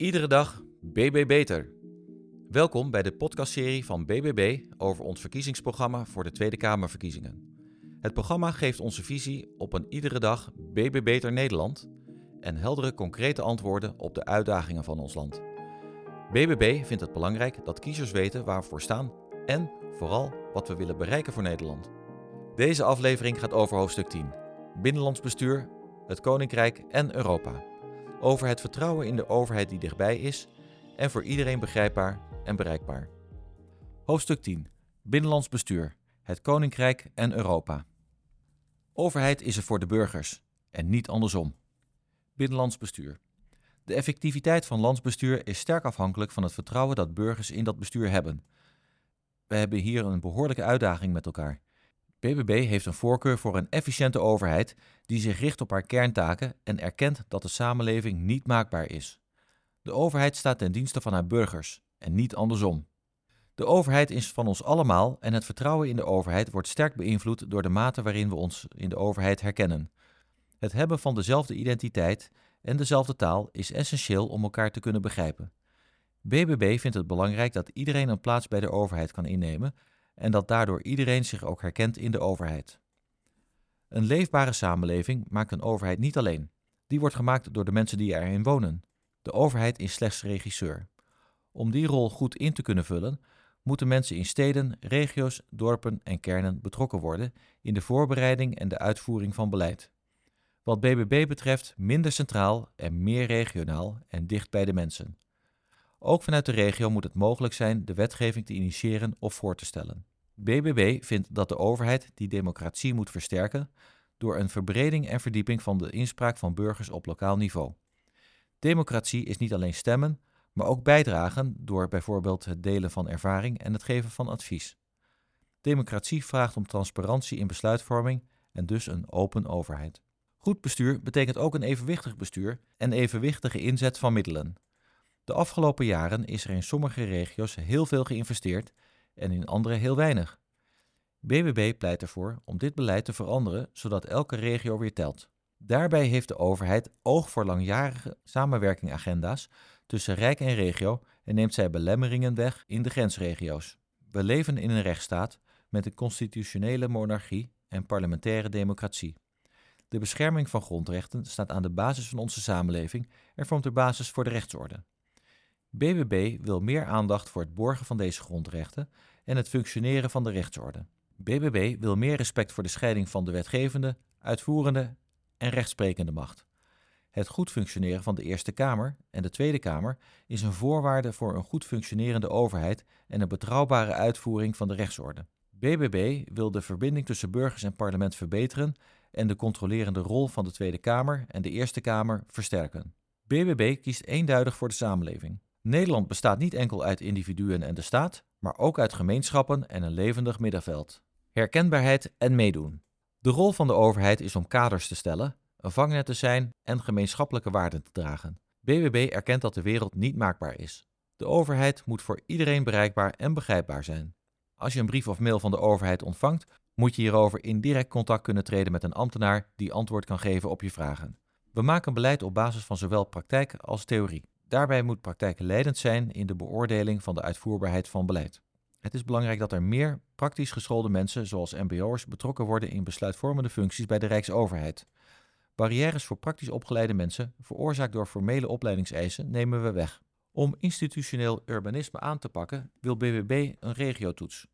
Iedere dag BB Beter. Welkom bij de podcastserie van BBB over ons verkiezingsprogramma voor de Tweede Kamerverkiezingen. Het programma geeft onze visie op een iedere dag BB Beter Nederland en heldere concrete antwoorden op de uitdagingen van ons land. BBB vindt het belangrijk dat kiezers weten waar we voor staan en vooral wat we willen bereiken voor Nederland. Deze aflevering gaat over hoofdstuk 10: Binnenlands bestuur, het Koninkrijk en Europa. Over het vertrouwen in de overheid die dichtbij is en voor iedereen begrijpbaar en bereikbaar. Hoofdstuk 10: Binnenlands bestuur, het Koninkrijk en Europa. Overheid is er voor de burgers en niet andersom. Binnenlands bestuur. De effectiviteit van landsbestuur is sterk afhankelijk van het vertrouwen dat burgers in dat bestuur hebben. We hebben hier een behoorlijke uitdaging met elkaar. BBB heeft een voorkeur voor een efficiënte overheid die zich richt op haar kerntaken en erkent dat de samenleving niet maakbaar is. De overheid staat ten dienste van haar burgers en niet andersom. De overheid is van ons allemaal en het vertrouwen in de overheid wordt sterk beïnvloed door de mate waarin we ons in de overheid herkennen. Het hebben van dezelfde identiteit en dezelfde taal is essentieel om elkaar te kunnen begrijpen. BBB vindt het belangrijk dat iedereen een plaats bij de overheid kan innemen en dat daardoor iedereen zich ook herkent in de overheid. Een leefbare samenleving maakt een overheid niet alleen. Die wordt gemaakt door de mensen die erin wonen. De overheid is slechts regisseur. Om die rol goed in te kunnen vullen, moeten mensen in steden, regio's, dorpen en kernen betrokken worden in de voorbereiding en de uitvoering van beleid. Wat BBB betreft minder centraal en meer regionaal en dicht bij de mensen. Ook vanuit de regio moet het mogelijk zijn de wetgeving te initiëren of voor te stellen. BBB vindt dat de overheid die democratie moet versterken door een verbreding en verdieping van de inspraak van burgers op lokaal niveau. Democratie is niet alleen stemmen, maar ook bijdragen door bijvoorbeeld het delen van ervaring en het geven van advies. Democratie vraagt om transparantie in besluitvorming en dus een open overheid. Goed bestuur betekent ook een evenwichtig bestuur en evenwichtige inzet van middelen. De afgelopen jaren is er in sommige regio's heel veel geïnvesteerd en in andere heel weinig. BBB pleit ervoor om dit beleid te veranderen zodat elke regio weer telt. Daarbij heeft de overheid oog voor langjarige samenwerkingagenda's tussen Rijk en regio en neemt zij belemmeringen weg in de grensregio's. We leven in een rechtsstaat met een constitutionele monarchie en parlementaire democratie. De bescherming van grondrechten staat aan de basis van onze samenleving en vormt de basis voor de rechtsorde. BBB wil meer aandacht voor het borgen van deze grondrechten en het functioneren van de rechtsorde. BBB wil meer respect voor de scheiding van de wetgevende, uitvoerende en rechtsprekende macht. Het goed functioneren van de Eerste Kamer en de Tweede Kamer is een voorwaarde voor een goed functionerende overheid en een betrouwbare uitvoering van de rechtsorde. BBB wil de verbinding tussen burgers en parlement verbeteren en de controlerende rol van de Tweede Kamer en de Eerste Kamer versterken. BBB kiest eenduidig voor de samenleving. Nederland bestaat niet enkel uit individuen en de staat, maar ook uit gemeenschappen en een levendig middenveld. Herkenbaarheid en meedoen. De rol van de overheid is om kaders te stellen, een vangnet te zijn en gemeenschappelijke waarden te dragen. BBB erkent dat de wereld niet maakbaar is. De overheid moet voor iedereen bereikbaar en begrijpbaar zijn. Als je een brief of mail van de overheid ontvangt, moet je hierover in direct contact kunnen treden met een ambtenaar die antwoord kan geven op je vragen. We maken beleid op basis van zowel praktijk als theorie. Daarbij moet praktijk leidend zijn in de beoordeling van de uitvoerbaarheid van beleid. Het is belangrijk dat er meer praktisch geschoolde mensen, zoals MBO'ers, betrokken worden in besluitvormende functies bij de Rijksoverheid. Barrières voor praktisch opgeleide mensen, veroorzaakt door formele opleidingseisen, nemen we weg. Om institutioneel urbanisme aan te pakken, wil BBB een regiotoets.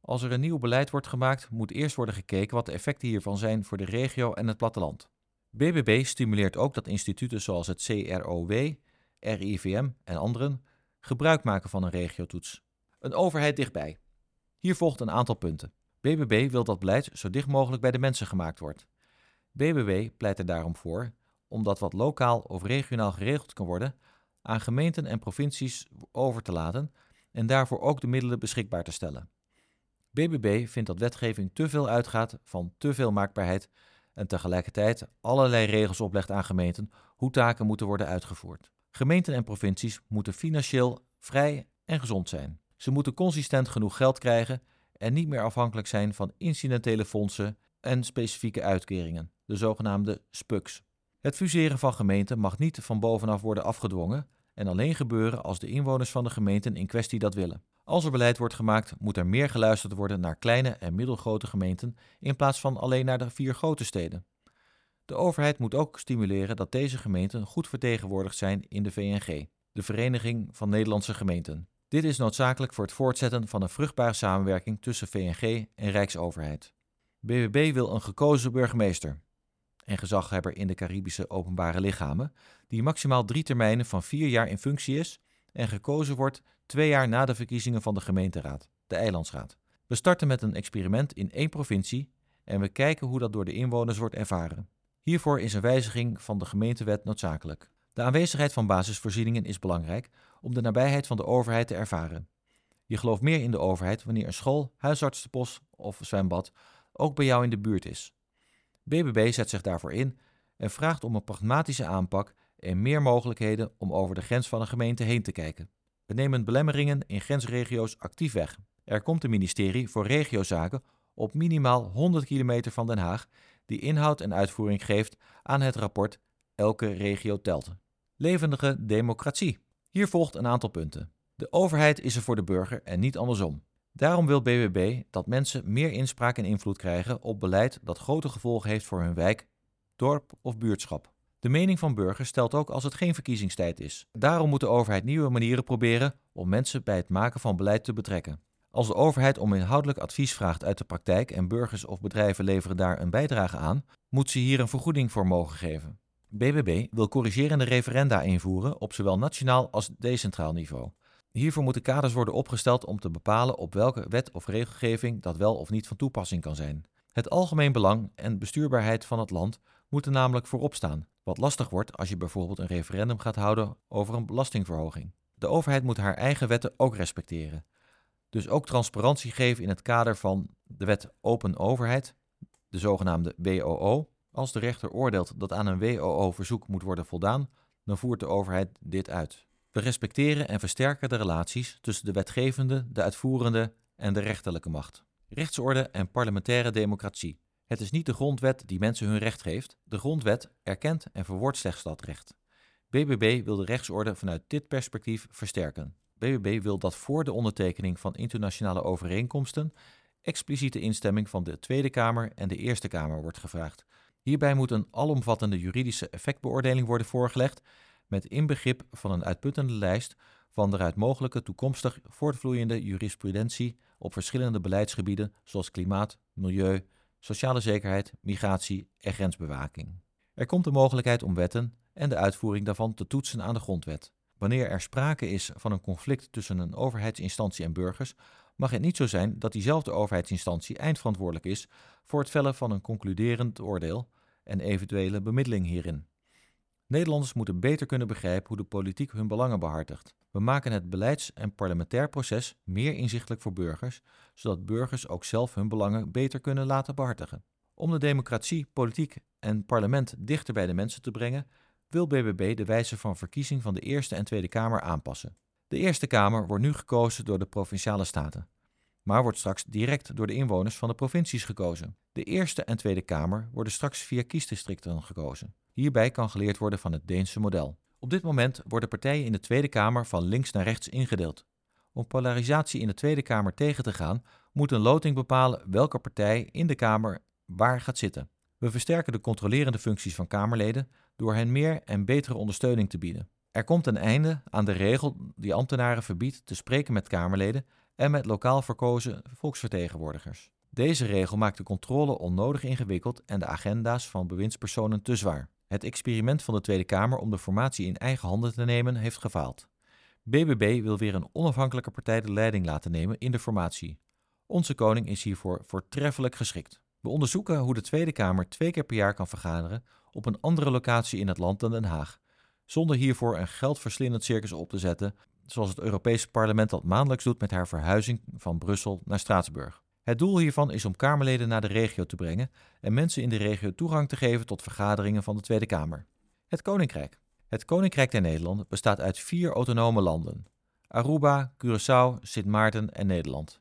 Als er een nieuw beleid wordt gemaakt, moet eerst worden gekeken wat de effecten hiervan zijn voor de regio en het platteland. BBB stimuleert ook dat instituten zoals het CROW, RIVM en anderen gebruik maken van een regiotoets. Een overheid dichtbij. Hier volgt een aantal punten. BBB wil dat beleid zo dicht mogelijk bij de mensen gemaakt wordt. BBB pleit er daarom voor om dat wat lokaal of regionaal geregeld kan worden aan gemeenten en provincies over te laten en daarvoor ook de middelen beschikbaar te stellen. BBB vindt dat wetgeving te veel uitgaat van te veel maakbaarheid en tegelijkertijd allerlei regels oplegt aan gemeenten hoe taken moeten worden uitgevoerd. Gemeenten en provincies moeten financieel vrij en gezond zijn. Ze moeten consistent genoeg geld krijgen en niet meer afhankelijk zijn van incidentele fondsen en specifieke uitkeringen, de zogenaamde SPUCs. Het fuseren van gemeenten mag niet van bovenaf worden afgedwongen en alleen gebeuren als de inwoners van de gemeenten in kwestie dat willen. Als er beleid wordt gemaakt, moet er meer geluisterd worden naar kleine en middelgrote gemeenten in plaats van alleen naar de vier grote steden. De overheid moet ook stimuleren dat deze gemeenten goed vertegenwoordigd zijn in de VNG, de Vereniging van Nederlandse Gemeenten. Dit is noodzakelijk voor het voortzetten van een vruchtbare samenwerking tussen VNG en Rijksoverheid. BBB wil een gekozen burgemeester en gezaghebber in de Caribische openbare lichamen, die maximaal drie termijnen van vier jaar in functie is en gekozen wordt twee jaar na de verkiezingen van de gemeenteraad, de Eilandsraad. We starten met een experiment in één provincie en we kijken hoe dat door de inwoners wordt ervaren. Hiervoor is een wijziging van de gemeentewet noodzakelijk. De aanwezigheid van basisvoorzieningen is belangrijk om de nabijheid van de overheid te ervaren. Je gelooft meer in de overheid wanneer een school, huisartsenpost of zwembad ook bij jou in de buurt is. BBB zet zich daarvoor in en vraagt om een pragmatische aanpak en meer mogelijkheden om over de grens van een gemeente heen te kijken. We nemen belemmeringen in grensregio's actief weg. Er komt een ministerie voor regiozaken op minimaal 100 kilometer van Den Haag, die inhoud en uitvoering geeft aan het rapport Elke regio telt. Levendige democratie. Hier volgt een aantal punten. De overheid is er voor de burger en niet andersom. Daarom wil BBB dat mensen meer inspraak en invloed krijgen op beleid dat grote gevolgen heeft voor hun wijk, dorp of buurtschap. De mening van burgers stelt ook als het geen verkiezingstijd is. Daarom moet de overheid nieuwe manieren proberen om mensen bij het maken van beleid te betrekken. Als de overheid om inhoudelijk advies vraagt uit de praktijk en burgers of bedrijven leveren daar een bijdrage aan, moet ze hier een vergoeding voor mogen geven. BBB wil corrigerende referenda invoeren op zowel nationaal als decentraal niveau. Hiervoor moeten kaders worden opgesteld om te bepalen op welke wet of regelgeving dat wel of niet van toepassing kan zijn. Het algemeen belang en bestuurbaarheid van het land moeten namelijk voorop staan, wat lastig wordt als je bijvoorbeeld een referendum gaat houden over een belastingverhoging. De overheid moet haar eigen wetten ook respecteren. Dus ook transparantie geven in het kader van de wet Open Overheid, de zogenaamde WOO. Als de rechter oordeelt dat aan een WOO-verzoek moet worden voldaan, dan voert de overheid dit uit. We respecteren en versterken de relaties tussen de wetgevende, de uitvoerende en de rechterlijke macht. Rechtsorde en parlementaire democratie. Het is niet de grondwet die mensen hun recht geeft. De grondwet erkent en verwoordt slechts dat recht. BBB wil de rechtsorde vanuit dit perspectief versterken. BBB wil dat voor de ondertekening van internationale overeenkomsten expliciete instemming van de Tweede Kamer en de Eerste Kamer wordt gevraagd. Hierbij moet een alomvattende juridische effectbeoordeling worden voorgelegd met inbegrip van een uitputtende lijst van de uit mogelijke toekomstig voortvloeiende jurisprudentie op verschillende beleidsgebieden zoals klimaat, milieu, sociale zekerheid, migratie en grensbewaking. Er komt de mogelijkheid om wetten en de uitvoering daarvan te toetsen aan de grondwet. Wanneer er sprake is van een conflict tussen een overheidsinstantie en burgers, mag het niet zo zijn dat diezelfde overheidsinstantie eindverantwoordelijk is voor het vellen van een concluderend oordeel en eventuele bemiddeling hierin. Nederlanders moeten beter kunnen begrijpen hoe de politiek hun belangen behartigt. We maken het beleids- en parlementair proces meer inzichtelijk voor burgers, zodat burgers ook zelf hun belangen beter kunnen laten behartigen. Om de democratie, politiek en parlement dichter bij de mensen te brengen, wil BBB de wijze van verkiezing van de Eerste en Tweede Kamer aanpassen. De Eerste Kamer wordt nu gekozen door de provinciale staten, maar wordt straks direct door de inwoners van de provincies gekozen. De Eerste en Tweede Kamer worden straks via kiesdistricten gekozen. Hierbij kan geleerd worden van het Deense model. Op dit moment worden partijen in de Tweede Kamer van links naar rechts ingedeeld. Om polarisatie in de Tweede Kamer tegen te gaan, moet een loting bepalen welke partij in de Kamer waar gaat zitten. We versterken de controlerende functies van Kamerleden door hen meer en betere ondersteuning te bieden. Er komt een einde aan de regel die ambtenaren verbiedt te spreken met Kamerleden en met lokaal verkozen volksvertegenwoordigers. Deze regel maakt de controle onnodig ingewikkeld en de agenda's van bewindspersonen te zwaar. Het experiment van de Tweede Kamer om de formatie in eigen handen te nemen heeft gefaald. BBB wil weer een onafhankelijke partij de leiding laten nemen in de formatie. Onze koning is hiervoor voortreffelijk geschikt. We onderzoeken hoe de Tweede Kamer twee keer per jaar kan vergaderen op een andere locatie in het land dan Den Haag, zonder hiervoor een geldverslindend circus op te zetten, zoals het Europese parlement dat maandelijks doet met haar verhuizing van Brussel naar Straatsburg. Het doel hiervan is om Kamerleden naar de regio te brengen en mensen in de regio toegang te geven tot vergaderingen van de Tweede Kamer. Het Koninkrijk. Het Koninkrijk der Nederlanden bestaat uit vier autonome landen: Aruba, Curaçao, Sint Maarten en Nederland.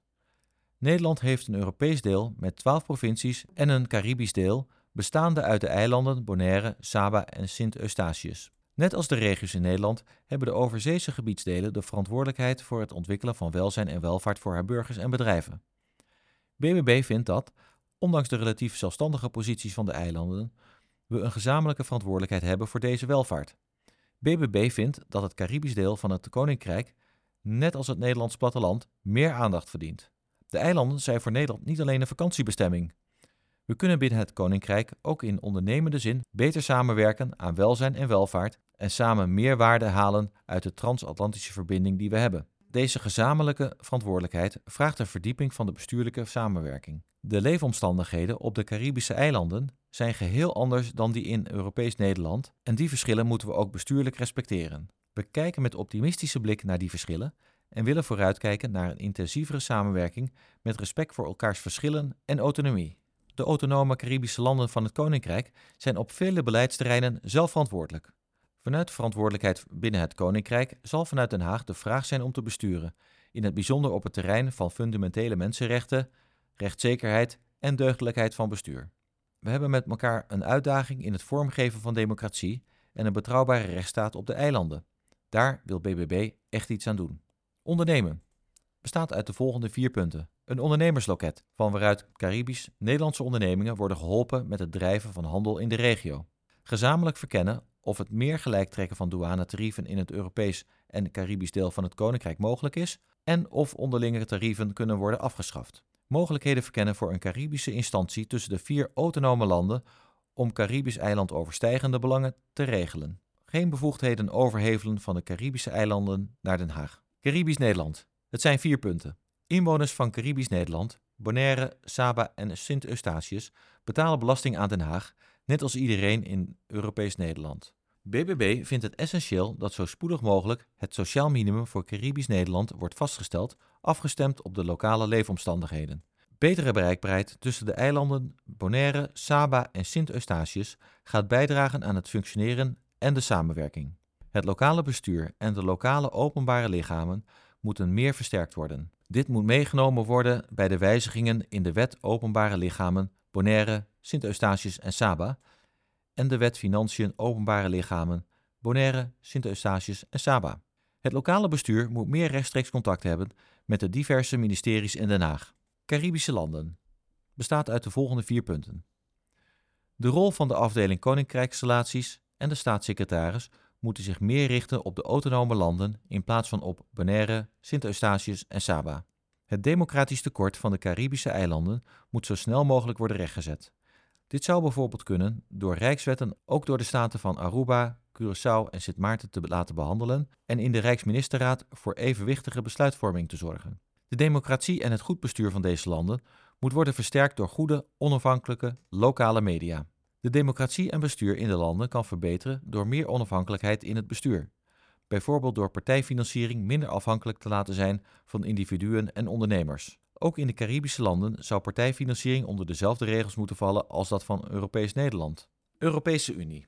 Nederland heeft een Europees deel met 12 provincies en een Caribisch deel bestaande uit de eilanden Bonaire, Saba en Sint Eustatius. Net als de regio's in Nederland hebben de overzeese gebiedsdelen de verantwoordelijkheid voor het ontwikkelen van welzijn en welvaart voor haar burgers en bedrijven. BBB vindt dat, ondanks de relatief zelfstandige posities van de eilanden, we een gezamenlijke verantwoordelijkheid hebben voor deze welvaart. BBB vindt dat het Caribisch deel van het Koninkrijk, net als het Nederlands platteland, meer aandacht verdient. De eilanden zijn voor Nederland niet alleen een vakantiebestemming. We kunnen binnen het Koninkrijk ook in ondernemende zin beter samenwerken aan welzijn en welvaart en samen meer waarde halen uit de transatlantische verbinding die we hebben. Deze gezamenlijke verantwoordelijkheid vraagt een verdieping van de bestuurlijke samenwerking. De leefomstandigheden op de Caribische eilanden zijn geheel anders dan die in Europees Nederland en die verschillen moeten we ook bestuurlijk respecteren. We kijken met optimistische blik naar die verschillen en willen vooruitkijken naar een intensievere samenwerking met respect voor elkaars verschillen en autonomie. De autonome Caribische landen van het Koninkrijk zijn op vele beleidsterreinen zelf verantwoordelijk. Vanuit de verantwoordelijkheid binnen het Koninkrijk zal vanuit Den Haag de vraag zijn om te besturen, in het bijzonder op het terrein van fundamentele mensenrechten, rechtszekerheid en deugdelijkheid van bestuur. We hebben met elkaar een uitdaging in het vormgeven van democratie en een betrouwbare rechtsstaat op de eilanden. Daar wil BBB echt iets aan doen. Ondernemen bestaat uit de volgende vier punten. Een ondernemersloket, van waaruit Caribisch Nederlandse ondernemingen worden geholpen met het drijven van handel in de regio. Gezamenlijk verkennen of het meer gelijk trekken van douanetarieven in het Europees en Caribisch deel van het Koninkrijk mogelijk is en of onderlinge tarieven kunnen worden afgeschaft. Mogelijkheden verkennen voor een Caribische instantie tussen de vier autonome landen om Caribisch eiland overstijgende belangen te regelen. Geen bevoegdheden overhevelen van de Caribische eilanden naar Den Haag. Caribisch Nederland. Het zijn vier punten. Inwoners van Caribisch Nederland, Bonaire, Saba en Sint Eustatius betalen belasting aan Den Haag, net als iedereen in Europees Nederland. BBB vindt het essentieel dat zo spoedig mogelijk het sociaal minimum voor Caribisch Nederland wordt vastgesteld, afgestemd op de lokale leefomstandigheden. Betere bereikbaarheid tussen de eilanden Bonaire, Saba en Sint Eustatius gaat bijdragen aan het functioneren en de samenwerking. Het lokale bestuur en de lokale openbare lichamen moeten meer versterkt worden. Dit moet meegenomen worden bij de wijzigingen in de Wet Openbare Lichamen Bonaire, Sint Eustatius en Saba en de Wet Financiën Openbare Lichamen Bonaire, Sint Eustatius en Saba. Het lokale bestuur moet meer rechtstreeks contact hebben met de diverse ministeries in Den Haag. Caribische landen bestaat uit de volgende vier punten. De rol van de afdeling Koninkrijksrelaties en de staatssecretaris moeten zich meer richten op de autonome landen in plaats van op Bonaire, Sint Eustatius en Saba. Het democratisch tekort van de Caribische eilanden moet zo snel mogelijk worden rechtgezet. Dit zou bijvoorbeeld kunnen door rijkswetten ook door de staten van Aruba, Curaçao en Sint Maarten te laten behandelen en in de Rijksministerraad voor evenwichtige besluitvorming te zorgen. De democratie en het goed bestuur van deze landen moet worden versterkt door goede, onafhankelijke, lokale media. De democratie en bestuur in de landen kan verbeteren door meer onafhankelijkheid in het bestuur. Bijvoorbeeld door partijfinanciering minder afhankelijk te laten zijn van individuen en ondernemers. Ook in de Caribische landen zou partijfinanciering onder dezelfde regels moeten vallen als dat van Europees Nederland. Europese Unie.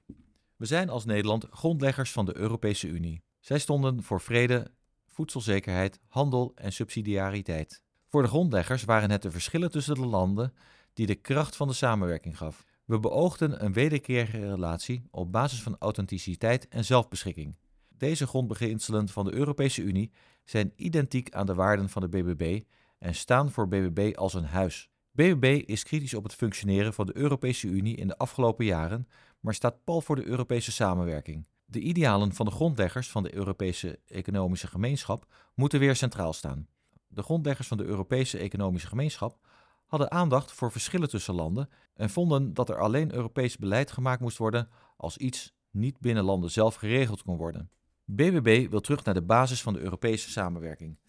We zijn als Nederland grondleggers van de Europese Unie. Zij stonden voor vrede, voedselzekerheid, handel en subsidiariteit. Voor de grondleggers waren het de verschillen tussen de landen die de kracht van de samenwerking gaf. We beoogden een wederkerige relatie op basis van authenticiteit en zelfbeschikking. Deze grondbeginselen van de Europese Unie zijn identiek aan de waarden van de BBB en staan voor BBB als een huis. BBB is kritisch op het functioneren van de Europese Unie in de afgelopen jaren, maar staat pal voor de Europese samenwerking. De idealen van de grondleggers van de Europese Economische Gemeenschap moeten weer centraal staan. De grondleggers van de Europese Economische Gemeenschap hadden aandacht voor verschillen tussen landen en vonden dat er alleen Europees beleid gemaakt moest worden als iets niet binnen landen zelf geregeld kon worden. BBB wil terug naar de basis van de Europese samenwerking.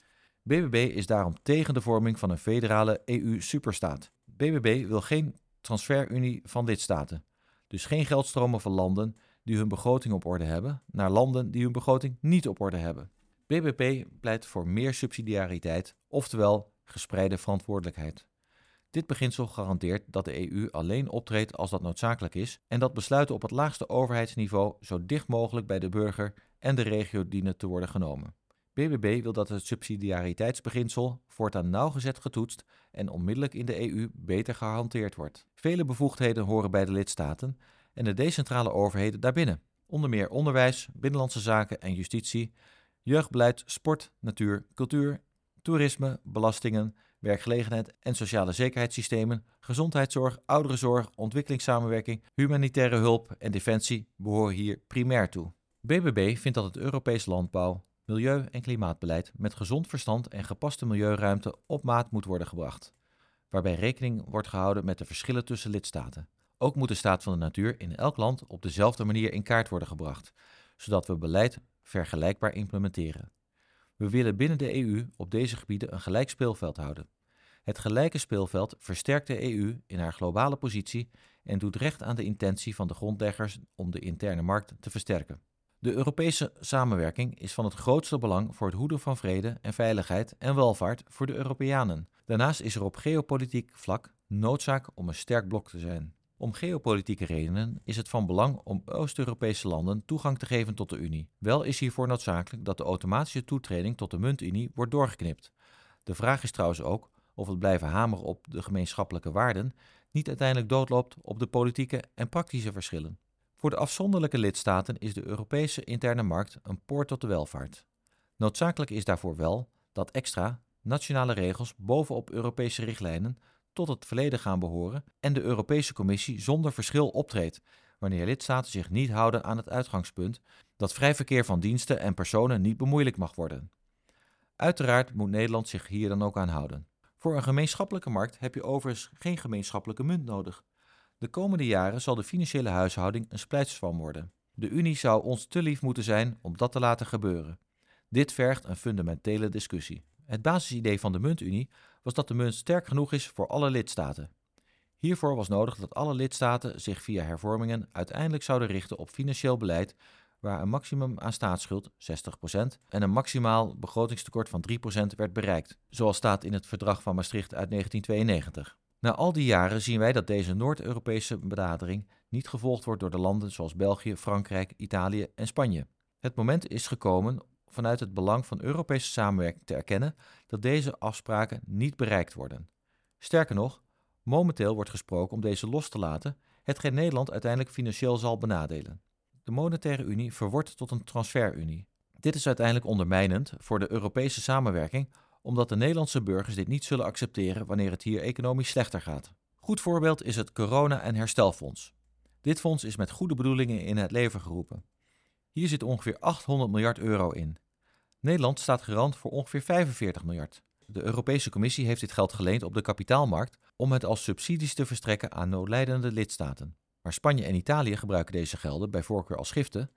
BBB is daarom tegen de vorming van een federale EU-superstaat. BBB wil geen transferunie van lidstaten, dus geen geldstromen van landen die hun begroting op orde hebben naar landen die hun begroting niet op orde hebben. BBB pleit voor meer subsidiariteit, oftewel gespreide verantwoordelijkheid. Dit beginsel garandeert dat de EU alleen optreedt als dat noodzakelijk is en dat besluiten op het laagste overheidsniveau zo dicht mogelijk bij de burger en de regio dienen te worden genomen. BBB wil dat het subsidiariteitsbeginsel voortaan nauwgezet getoetst en onmiddellijk in de EU beter gehanteerd wordt. Vele bevoegdheden horen bij de lidstaten en de decentrale overheden daarbinnen. Onder meer onderwijs, binnenlandse zaken en justitie, jeugdbeleid, sport, natuur, cultuur, toerisme, belastingen, werkgelegenheid en sociale zekerheidssystemen, gezondheidszorg, ouderenzorg, ontwikkelingssamenwerking, humanitaire hulp en defensie behoren hier primair toe. BBB vindt dat het Europees landbouw, milieu- en klimaatbeleid met gezond verstand en gepaste milieuruimte op maat moet worden gebracht, waarbij rekening wordt gehouden met de verschillen tussen lidstaten. Ook moet de staat van de natuur in elk land op dezelfde manier in kaart worden gebracht, zodat we beleid vergelijkbaar implementeren. We willen binnen de EU op deze gebieden een gelijk speelveld houden. Het gelijke speelveld versterkt de EU in haar globale positie en doet recht aan de intentie van de grondleggers om de interne markt te versterken. De Europese samenwerking is van het grootste belang voor het hoeden van vrede en veiligheid en welvaart voor de Europeanen. Daarnaast is er op geopolitiek vlak noodzaak om een sterk blok te zijn. Om geopolitieke redenen is het van belang om Oost-Europese landen toegang te geven tot de Unie. Wel is hiervoor noodzakelijk dat de automatische toetreding tot de muntunie wordt doorgeknipt. De vraag is trouwens ook of het blijven hameren op de gemeenschappelijke waarden niet uiteindelijk doodloopt op de politieke en praktische verschillen. Voor de afzonderlijke lidstaten is de Europese interne markt een poort tot de welvaart. Noodzakelijk is daarvoor wel dat extra nationale regels bovenop Europese richtlijnen tot het verleden gaan behoren en de Europese Commissie zonder verschil optreedt wanneer lidstaten zich niet houden aan het uitgangspunt dat vrij verkeer van diensten en personen niet bemoeilijk mag worden. Uiteraard moet Nederland zich hier dan ook aan houden. Voor een gemeenschappelijke markt heb je overigens geen gemeenschappelijke munt nodig. De komende jaren zal de financiële huishouding een splijtswam worden. De Unie zou ons te lief moeten zijn om dat te laten gebeuren. Dit vergt een fundamentele discussie. Het basisidee van de muntunie was dat de munt sterk genoeg is voor alle lidstaten. Hiervoor was nodig dat alle lidstaten zich via hervormingen uiteindelijk zouden richten op financieel beleid waar een maximum aan staatsschuld, 60%, en een maximaal begrotingstekort van 3% werd bereikt, zoals staat in het Verdrag van Maastricht uit 1992. Na al die jaren zien wij dat deze Noord-Europese benadering niet gevolgd wordt door de landen zoals België, Frankrijk, Italië en Spanje. Het moment is gekomen vanuit het belang van Europese samenwerking te erkennen dat deze afspraken niet bereikt worden. Sterker nog, momenteel wordt gesproken om deze los te laten, hetgeen Nederland uiteindelijk financieel zal benadelen. De monetaire unie verwordt tot een transferunie. Dit is uiteindelijk ondermijnend voor de Europese samenwerking, omdat de Nederlandse burgers dit niet zullen accepteren wanneer het hier economisch slechter gaat. Goed voorbeeld is het Corona- en Herstelfonds. Dit fonds is met goede bedoelingen in het leven geroepen. Hier zit ongeveer 800 miljard euro in. Nederland staat garant voor ongeveer 45 miljard. De Europese Commissie heeft dit geld geleend op de kapitaalmarkt om het als subsidies te verstrekken aan noodlijdende lidstaten. Maar Spanje en Italië gebruiken deze gelden bij voorkeur als giften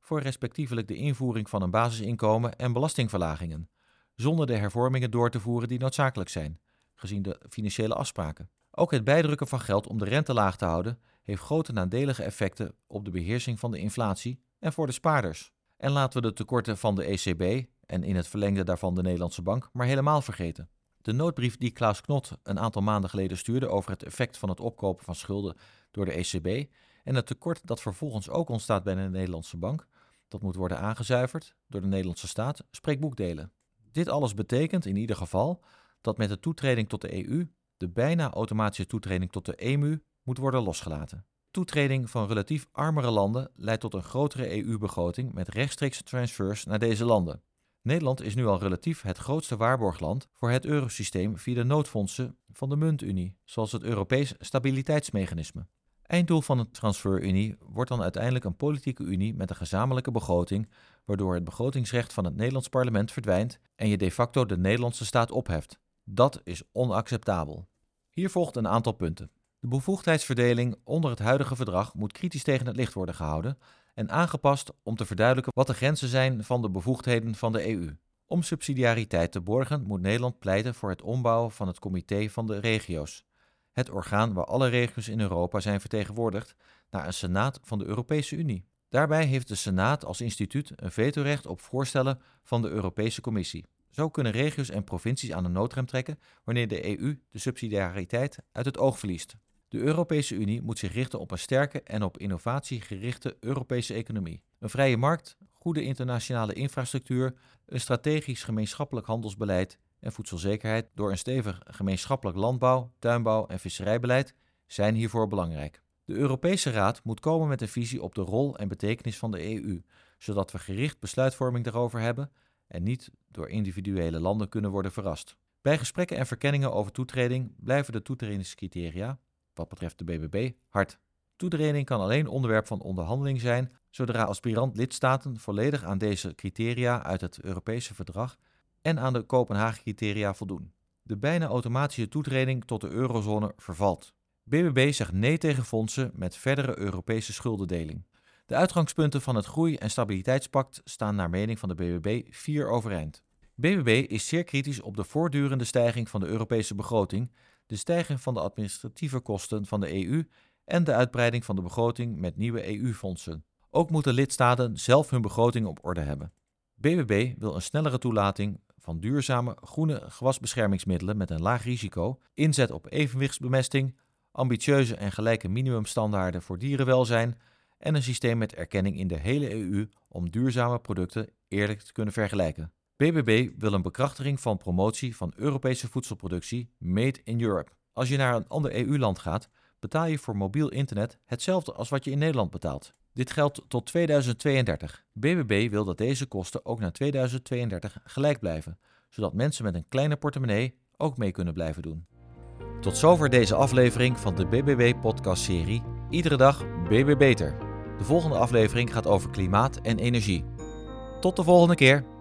voor respectievelijk de invoering van een basisinkomen en belastingverlagingen, zonder de hervormingen door te voeren die noodzakelijk zijn, gezien de financiële afspraken. Ook het bijdrukken van geld om de rente laag te houden heeft grote nadelige effecten op de beheersing van de inflatie en voor de spaarders. En laten we de tekorten van de ECB en in het verlengde daarvan de Nederlandse Bank maar helemaal vergeten. De noodbrief die Klaus Knot een aantal maanden geleden stuurde over het effect van het opkopen van schulden door de ECB en het tekort dat vervolgens ook ontstaat bij de Nederlandse Bank, dat moet worden aangezuiverd door de Nederlandse staat, spreekt boekdelen. Dit alles betekent in ieder geval dat met de toetreding tot de EU de bijna automatische toetreding tot de EMU moet worden losgelaten. Toetreding van relatief armere landen leidt tot een grotere EU-begroting met rechtstreekse transfers naar deze landen. Nederland is nu al relatief het grootste waarborgland voor het eurosysteem via de noodfondsen van de muntunie, zoals het Europees Stabiliteitsmechanisme. Einddoel van de transferunie wordt dan uiteindelijk een politieke unie met een gezamenlijke begroting, waardoor het begrotingsrecht van het Nederlands parlement verdwijnt en je de facto de Nederlandse staat opheft. Dat is onacceptabel. Hier volgt een aantal punten. De bevoegdheidsverdeling onder het huidige verdrag moet kritisch tegen het licht worden gehouden en aangepast om te verduidelijken wat de grenzen zijn van de bevoegdheden van de EU. Om subsidiariteit te borgen moet Nederland pleiten voor het ombouwen van het Comité van de Regio's, het orgaan waar alle regio's in Europa zijn vertegenwoordigd, naar een Senaat van de Europese Unie. Daarbij heeft de Senaat als instituut een vetorecht op voorstellen van de Europese Commissie. Zo kunnen regio's en provincies aan de noodrem trekken wanneer de EU de subsidiariteit uit het oog verliest. De Europese Unie moet zich richten op een sterke en op innovatie gerichte Europese economie. Een vrije markt, goede internationale infrastructuur, een strategisch gemeenschappelijk handelsbeleid en voedselzekerheid door een stevig gemeenschappelijk landbouw, tuinbouw en visserijbeleid zijn hiervoor belangrijk. De Europese Raad moet komen met een visie op de rol en betekenis van de EU, zodat we gericht besluitvorming daarover hebben en niet door individuele landen kunnen worden verrast. Bij gesprekken en verkenningen over toetreding blijven de toetredingscriteria, wat betreft de BBB, hard. Toetreding kan alleen onderwerp van onderhandeling zijn zodra aspirant lidstaten volledig aan deze criteria uit het Europese verdrag en aan de Kopenhagen-criteria voldoen. De bijna automatische toetreding tot de eurozone vervalt. BBB zegt nee tegen fondsen met verdere Europese schuldendeling. De uitgangspunten van het Groei- en Stabiliteitspact staan naar mening van de BBB vier overeind. BBB is zeer kritisch op de voortdurende stijging van de Europese begroting, de stijging van de administratieve kosten van de EU en de uitbreiding van de begroting met nieuwe EU-fondsen. Ook moeten lidstaten zelf hun begroting op orde hebben. BBB wil een snellere toelating van duurzame groene gewasbeschermingsmiddelen met een laag risico, inzet op evenwichtsbemesting, ambitieuze en gelijke minimumstandaarden voor dierenwelzijn en een systeem met erkenning in de hele EU om duurzame producten eerlijk te kunnen vergelijken. BBB wil een bekrachtiging van promotie van Europese voedselproductie Made in Europe. Als je naar een ander EU-land gaat, betaal je voor mobiel internet hetzelfde als wat je in Nederland betaalt. Dit geldt tot 2032. BBB wil dat deze kosten ook na 2032 gelijk blijven, zodat mensen met een kleine portemonnee ook mee kunnen blijven doen. Tot zover deze aflevering van de BBB-podcastserie Iedere dag BB Beter. De volgende aflevering gaat over klimaat en energie. Tot de volgende keer!